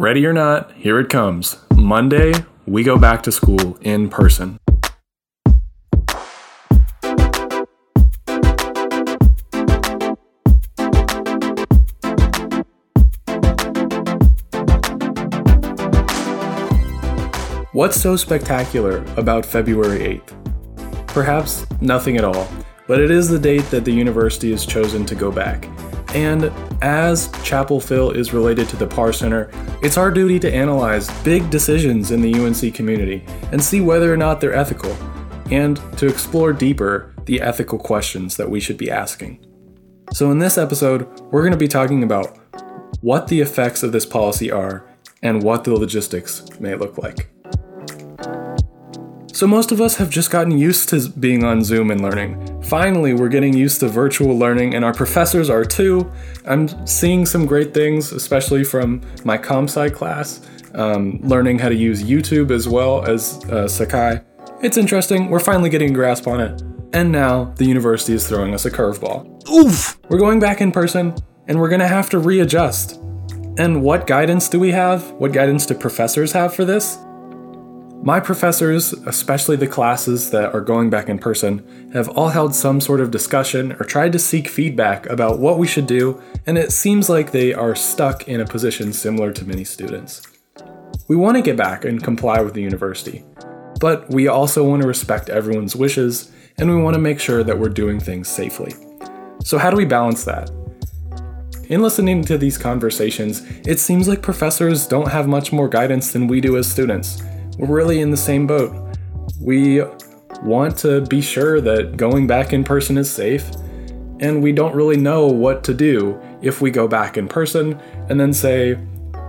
Ready or not, here it comes. Monday, we go back to school in person. What's so spectacular about February 8th? Perhaps nothing at all, but it is the date that the university has chosen to go back. And as Chapel Phil is related to the Parr Center, it's our duty to analyze big decisions in the UNC community and see whether or not they're ethical, and to explore deeper the ethical questions that we should be asking. So, in this episode, we're going to be talking about what the effects of this policy are and what the logistics may look like. So, most of us have just gotten used to being on Zoom and learning. Finally, we're getting used to virtual learning, and our professors are too. I'm seeing some great things, especially from my comp sci class, um, learning how to use YouTube as well as uh, Sakai. It's interesting, we're finally getting a grasp on it. And now, the university is throwing us a curveball. Oof! We're going back in person, and we're gonna have to readjust. And what guidance do we have? What guidance do professors have for this? My professors, especially the classes that are going back in person, have all held some sort of discussion or tried to seek feedback about what we should do, and it seems like they are stuck in a position similar to many students. We want to get back and comply with the university, but we also want to respect everyone's wishes, and we want to make sure that we're doing things safely. So, how do we balance that? In listening to these conversations, it seems like professors don't have much more guidance than we do as students we're really in the same boat. We want to be sure that going back in person is safe, and we don't really know what to do if we go back in person and then say,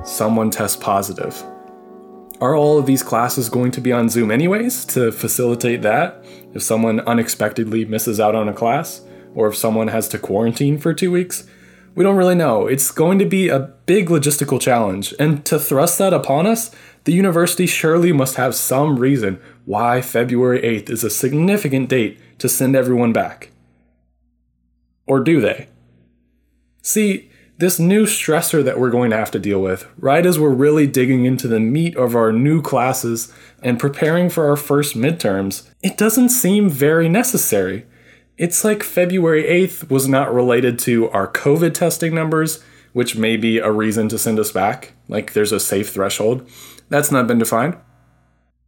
someone tests positive. Are all of these classes going to be on Zoom anyways to facilitate that? If someone unexpectedly misses out on a class, or if someone has to quarantine for two weeks? We don't really know. It's going to be a big logistical challenge, and to thrust that upon us, the university surely must have some reason why February 8th is a significant date to send everyone back. Or do they? See, this new stressor that we're going to have to deal with, right as we're really digging into the meat of our new classes and preparing for our first midterms, it doesn't seem very necessary. It's like February 8th was not related to our COVID testing numbers, which may be a reason to send us back, like there's a safe threshold. That's not been defined.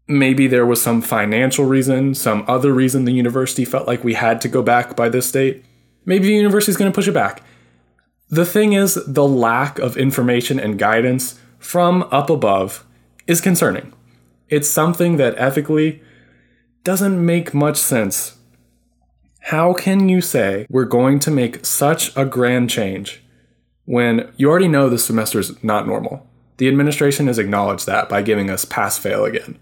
Maybe there was some financial reason, some other reason the university felt like we had to go back by this date. Maybe the university is going to push it back. The thing is, the lack of information and guidance from up above is concerning. It's something that ethically doesn't make much sense. How can you say we're going to make such a grand change when you already know the semester is not normal? The administration has acknowledged that by giving us pass fail again.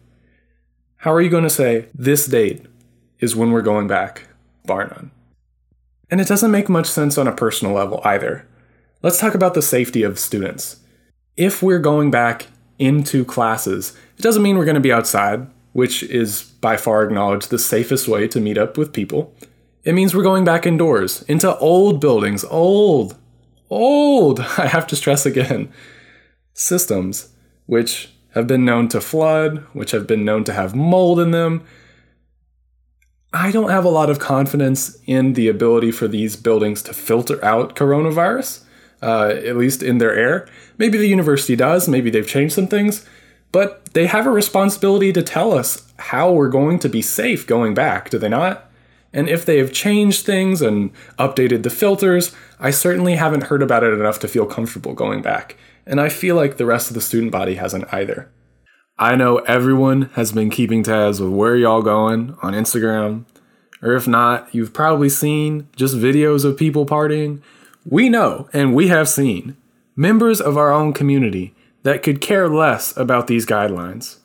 How are you going to say this date is when we're going back, bar none? And it doesn't make much sense on a personal level either. Let's talk about the safety of students. If we're going back into classes, it doesn't mean we're going to be outside, which is by far acknowledged the safest way to meet up with people. It means we're going back indoors, into old buildings, old, old, I have to stress again, systems, which have been known to flood, which have been known to have mold in them. I don't have a lot of confidence in the ability for these buildings to filter out coronavirus, uh, at least in their air. Maybe the university does, maybe they've changed some things, but they have a responsibility to tell us how we're going to be safe going back, do they not? And if they have changed things and updated the filters, I certainly haven't heard about it enough to feel comfortable going back and I feel like the rest of the student body hasn't either. I know everyone has been keeping tabs with where y'all going on Instagram, or if not, you've probably seen just videos of people partying. We know and we have seen members of our own community that could care less about these guidelines.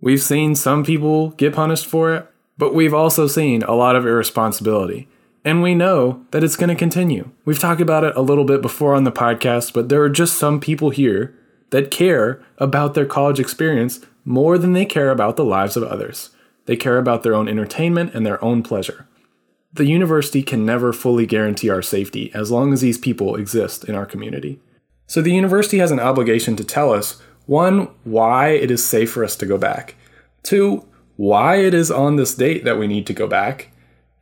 We've seen some people get punished for it, but we've also seen a lot of irresponsibility. And we know that it's going to continue. We've talked about it a little bit before on the podcast, but there are just some people here that care about their college experience more than they care about the lives of others. They care about their own entertainment and their own pleasure. The university can never fully guarantee our safety as long as these people exist in our community. So the university has an obligation to tell us one, why it is safe for us to go back, two, why it is on this date that we need to go back,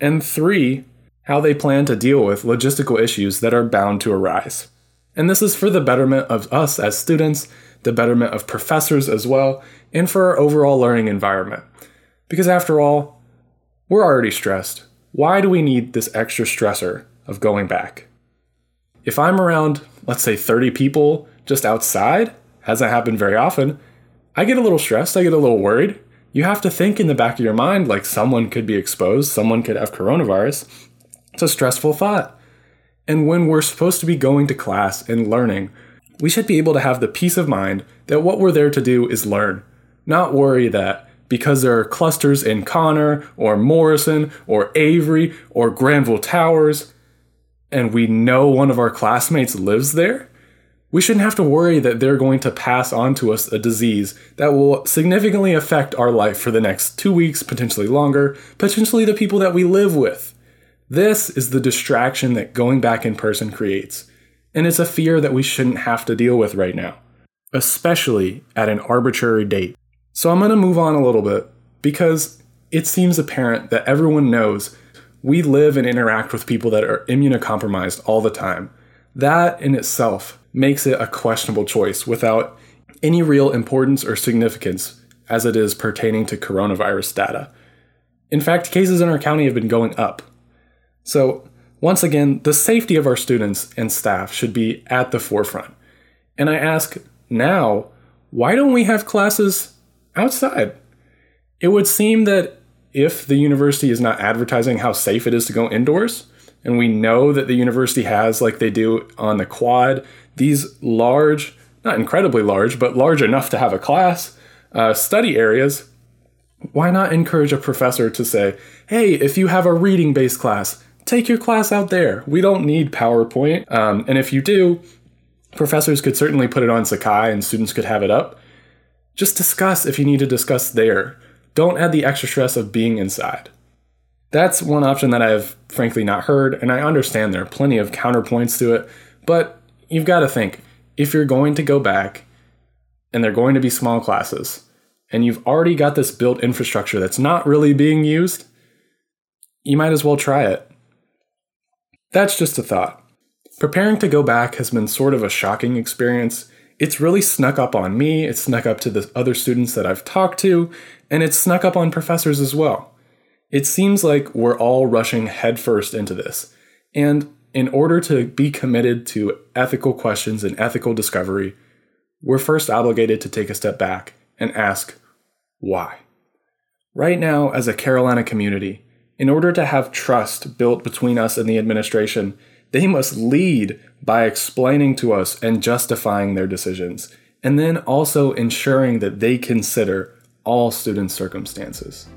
and three, how they plan to deal with logistical issues that are bound to arise. And this is for the betterment of us as students, the betterment of professors as well, and for our overall learning environment. Because after all, we're already stressed. Why do we need this extra stressor of going back? If I'm around, let's say 30 people just outside, hasn't happened very often, I get a little stressed, I get a little worried. You have to think in the back of your mind like someone could be exposed, someone could have coronavirus. It's a stressful thought. And when we're supposed to be going to class and learning, we should be able to have the peace of mind that what we're there to do is learn, not worry that because there are clusters in Connor or Morrison or Avery or Granville Towers, and we know one of our classmates lives there, we shouldn't have to worry that they're going to pass on to us a disease that will significantly affect our life for the next two weeks, potentially longer, potentially the people that we live with. This is the distraction that going back in person creates, and it's a fear that we shouldn't have to deal with right now, especially at an arbitrary date. So I'm going to move on a little bit because it seems apparent that everyone knows we live and interact with people that are immunocompromised all the time. That in itself makes it a questionable choice without any real importance or significance as it is pertaining to coronavirus data. In fact, cases in our county have been going up. So, once again, the safety of our students and staff should be at the forefront. And I ask now, why don't we have classes outside? It would seem that if the university is not advertising how safe it is to go indoors, and we know that the university has, like they do on the quad, these large, not incredibly large, but large enough to have a class, uh, study areas, why not encourage a professor to say, hey, if you have a reading based class, take your class out there. We don't need PowerPoint. Um, and if you do, professors could certainly put it on Sakai and students could have it up. Just discuss if you need to discuss there. Don't add the extra stress of being inside. That's one option that I've frankly not heard, and I understand there are plenty of counterpoints to it, but you've got to think if you're going to go back and they're going to be small classes, and you've already got this built infrastructure that's not really being used, you might as well try it. That's just a thought. Preparing to go back has been sort of a shocking experience. It's really snuck up on me, it's snuck up to the other students that I've talked to, and it's snuck up on professors as well. It seems like we're all rushing headfirst into this. And in order to be committed to ethical questions and ethical discovery, we're first obligated to take a step back and ask why. Right now, as a Carolina community, in order to have trust built between us and the administration, they must lead by explaining to us and justifying their decisions, and then also ensuring that they consider all student circumstances.